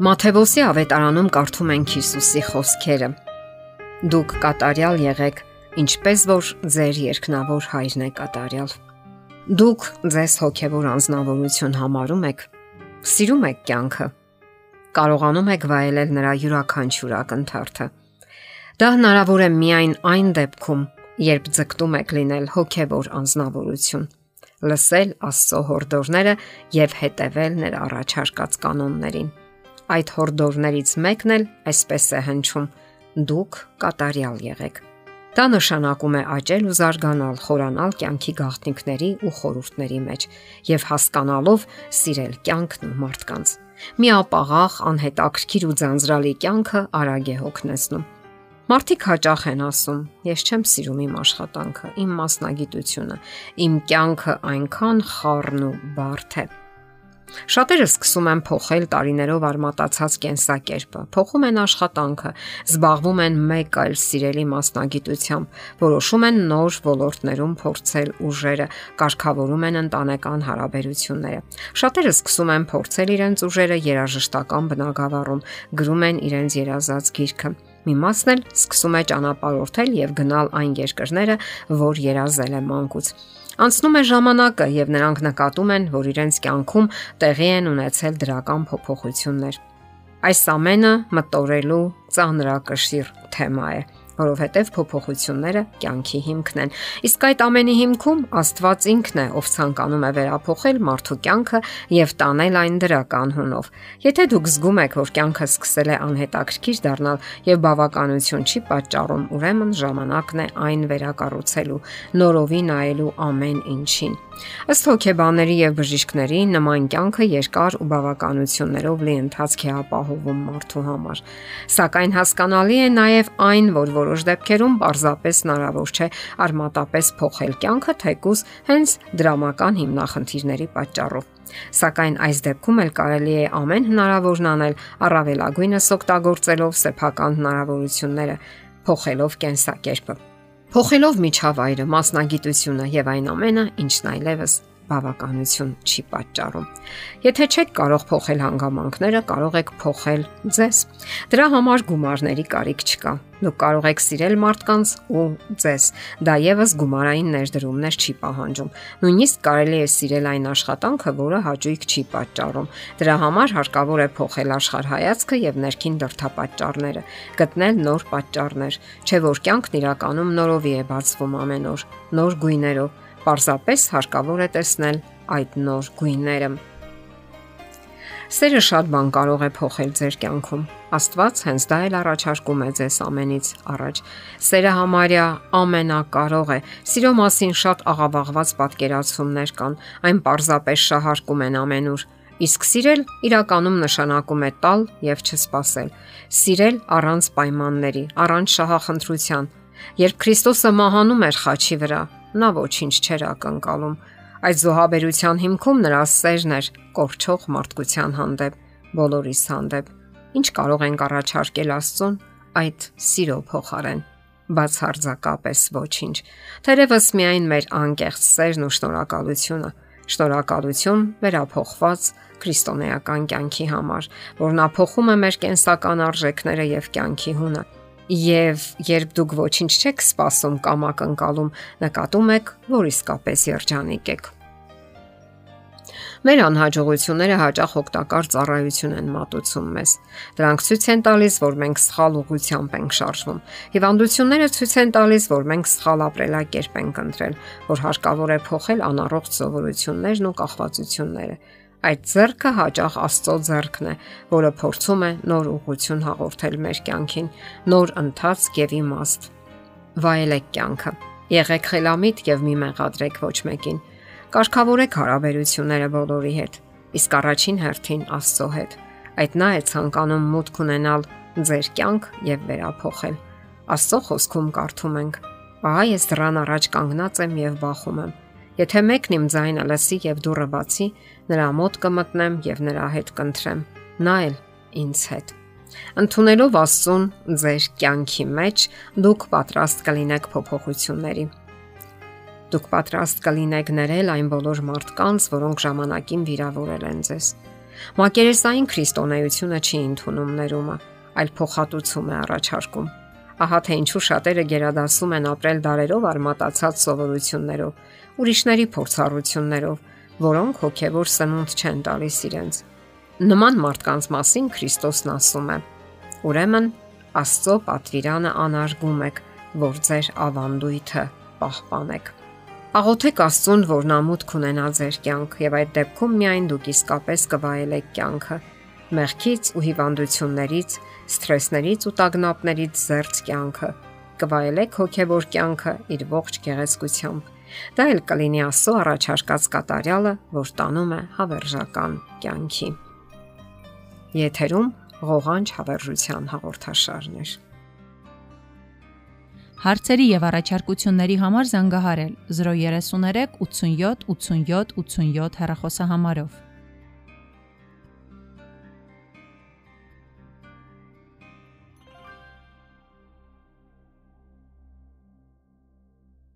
Մաթեոսի ավետարանում կարդում ենք Հիսուսի խոսքերը. Դուք կատարյալ եղեք, ինչպես որ ձեր երկնավոր հայրն է կատարյալ։ Դուք ձեզ հոգևոր անznավորություն համարում եք, սիրում եք կյանքը, կարողանում եք վայելել նրա յուրաքանչյուր ակնթարթը։ Դա հնարավոր է միայն այն դեպքում, երբ ձգտում եք լինել հոգևոր անznավորություն լսել Աստծո հորդորները եւ հետեւել նրա առաջարկած կանոններին այդ հորդորներից մեկն էլ այսպես է հնչում. դուք կատարյալ եղեք։ Դա նշանակում է աճել ու զարգանալ, խորանալ կյանքի գաղտնիքների ու խորհուրդների մեջ եւ հասկանալով սիրել կյանքն ու մարդկանց։ Մի ապաղաղ, անհետաքրքիր ու ձանձրալի կյանքը արագ է հոգնեցնում։ Մարդիկ հաճախ են ասում. Ես չեմ սիրում իմ աշխատանքը, իմ մասնագիտությունը, իմ կյանքը այնքան խառն ու բարդ է։ Շատերը սկսում են փոխել տարիներով արմատացած կենսակերպը, փոխում են աշխատանքը, զբաղվում են մեկ այլ սիրելի մասնագիտությամբ, որոշում են նոր ոլորտներում փորձել ուժերը, կարգավորում են ընտանեկան հարաբերությունները։ Շատերը սկսում են փորձել իրենց ուժերը երաժշտական բնագավառում, գրում են իրենց երազած գիրքը։ Մի մասն էլ սկսում է ճանապարհորդել եւ գնալ այն երկրները, որ երազել է մանկուց։ Անցնում է ժամանակը եւ նրանք նկատում են, որ իրենց կյանքում տեղի են ունեցել դրական փոփոխություններ։ Այս ամենը մտորելու ծանրակշիռ թեմա է որովհետև փոփոխությունները կյանքի հիմքն են։ Իսկ այդ ամենի հիմքում Աստված ինքն է, ով ցանկանում է վերափոխել մարդու կյանքը եւ տանել այն դրական հունով։ Եթե դուք զգում եք, որ կյանքը սկսել է անհետաքրքիր դառնալ եւ բավականություն չի պատճառում, ուրեմն ժամանակն է այն վերակառուցելու, նորովի նայելու ամեն ինչին։ Ըստ հոգեբանների եւ բժիշկների նման կյանքը երկար ու բավականություններով լի ընթացք է ապահովում մարդու համար։ Սակայն հասկանալի է նաեւ այն, որ որոշ դեպքերում պարզապես հնարավոր չէ արմատապես փոխել կյանքը թեկուզ հենց դրամական հիմնախնդիրների պատճառով։ Սակայն այս դեպքում էլ կարելի է ամեն հնարավորն անել առավելագույնս օգտագործելով սեփական հնարավորությունները, փոխելով կենսակերպը։ Փոխելով միջավայրը, մասնագիտությունը եւ այն ամենը, ինչն այլևս բավականություն չի պատճառում։ Եթե չեք կարող փոխել հանգամանքները, կարող եք փոխել ձեզ։ Դրա համար գումարների կարիք չկա։ Դուք կարող եք սիրել մարդկանց ու ձեզ։ Դա եւս գումարային ներդրումներ չի պահանջում։ Նույնիսկ կարելի է սիրել այն աշխատանքը, որը հաճույք չի պատճառում։ Դրա համար հարկավոր է փոխել աշխարհայացքը եւ ներքին դրթապաճառները, գտնել նոր պատճառներ, չէ որ կյանքն իրականում նորովի է բացվում ամեն օր, նոր գույներով Պարզապես հարկավոր է տեսնել այդ նոր գույները։ Սերը շատ բան կարող է փոխել ձեր կյանքում։ Աստված հենց դա էլ առաջարկում է ձեզ ամենից առաջ։ Սերը համարյա ամենակարող է։ Սիրո մասին շատ աղավաղված պատկերացումներ կան, այն պարզապես շահարկում են ամենուր։ Իսկ սիրել իրականում նշանակում է տալ եւ չսպասել։ Սիրել առանց պայմանների, առանց շահախնդրության։ Երբ Քրիստոսը մահանում էր խաչի վրա, նա ոչինչ չէր ակնկալում։ Այդ զոհաբերության հիմքում նրա սերն էր կորչող մարդկության հանդեպ, բոլորիս հանդեպ։ Ինչ կարող ենք առաջարկել Աստծուն այդ սիրո փոխարեն բացարձակապես ոչինչ։ Թերևս միայն մեր անկեղծ սերն ու շնորհակալությունը, շնորհակալություն վերափոխված քրիստոնեական կյանքի համար, որն ապոխում է մեր կենսական արժեքները եւ կյանքի հունը Եվ երբ դուք ոչինչ չեք սпасում կամ ակնկալում, նկատում եք, որ իսկապես երջանիկ եք։ Մեր անհաջողությունները հաճախ օգտակար ծառայություն են մատուցում մեզ։ Դրանք ցույց են տալիս, որ մենք սխալ ուղությամբ ենք շարժվում։ Հիվանդությունները ցույց են տալիս, որ մենք սխալ ապրելակերպ ենք ընտրել, որ հարկավոր է փոխել անառողջ սովորություններն ու կախվածությունները։ Այդ зерքը հաճախ Աստծո зерքն է, որը փորձում է նոր ուղություն հաղորդել մեր կյանքին, նոր ընթացք եւ իմաստ։ Վայելեք կյանքը։ Եղեք խելամիտ եւ մի մեղադրեք ոչ մեկին։ Կարգավորեք հարաբերությունները բոլորի հետ, իսկ առաջին հերթին Աստծո հետ։ Այդ նա է ցանկանում մտք ունենալ ձեր կյանք եւ վերափոխել։ Աստծո խոսքում կարդում ենք. Ահա ես դրան առաջ կանգնած եմ եւ բախում եմ Եթե մեկն իմ ձայնը լսի եւ դուռը բացի, նրա մոտ կմտնեմ եւ նրա հետ կընտրեմ։ Նա էլ ինձ հետ։ Ընթունելով Աստծուն ձեր կյանքի մեջ, դուք պատրաստ կլինեք փոփոխությունների։ Դուք պատրաստ կլինեք ներել այն բոլոր մարդկանց, որոնք ժամանակին վիրավորել են ձեզ։ Մակերեսային քրիստոնեությունը չի ընդունում ներումը, այլ փոխհատուցում է առաջարկում։ Ահա թե ինչու շատերը գերադասում են ապրել դարերով արմատացած սովորություններով, ուրիշների փորձառություններով, որոնք հոգևոր սնունդ չեն տալիս իրենց։ Նման մարդկանց մասին Քրիստոսն ասում է. Ուրեմն Աստծո պատվիրանը անարգում եք, որ ձեր ավանդույթը պահպանեք։ Աղոթեք Աստծուն, որ նա մուտք ունենա ձեր կյանք եւ այդ դեպքում միայն դուք իսկապես կվայելեք կյանքը մեղքից ու հիվանդություններից, սթրեսներից ու տագնապներից զերծ կյանքը։ Կվայելեք հոգևոր կյանքը իր ողջ գեղեցկությամբ Դա էլ կլինի Աստծո առաջարկած կատարյալը, որ տանում է հավերժական կյանքի։ Եթերում ղողանջ հավերժության հաղորդաշարներ։ Հարցերի եւ առաջարկությունների համար զանգահարել 033 87 87 87 հեռախոսահամարով։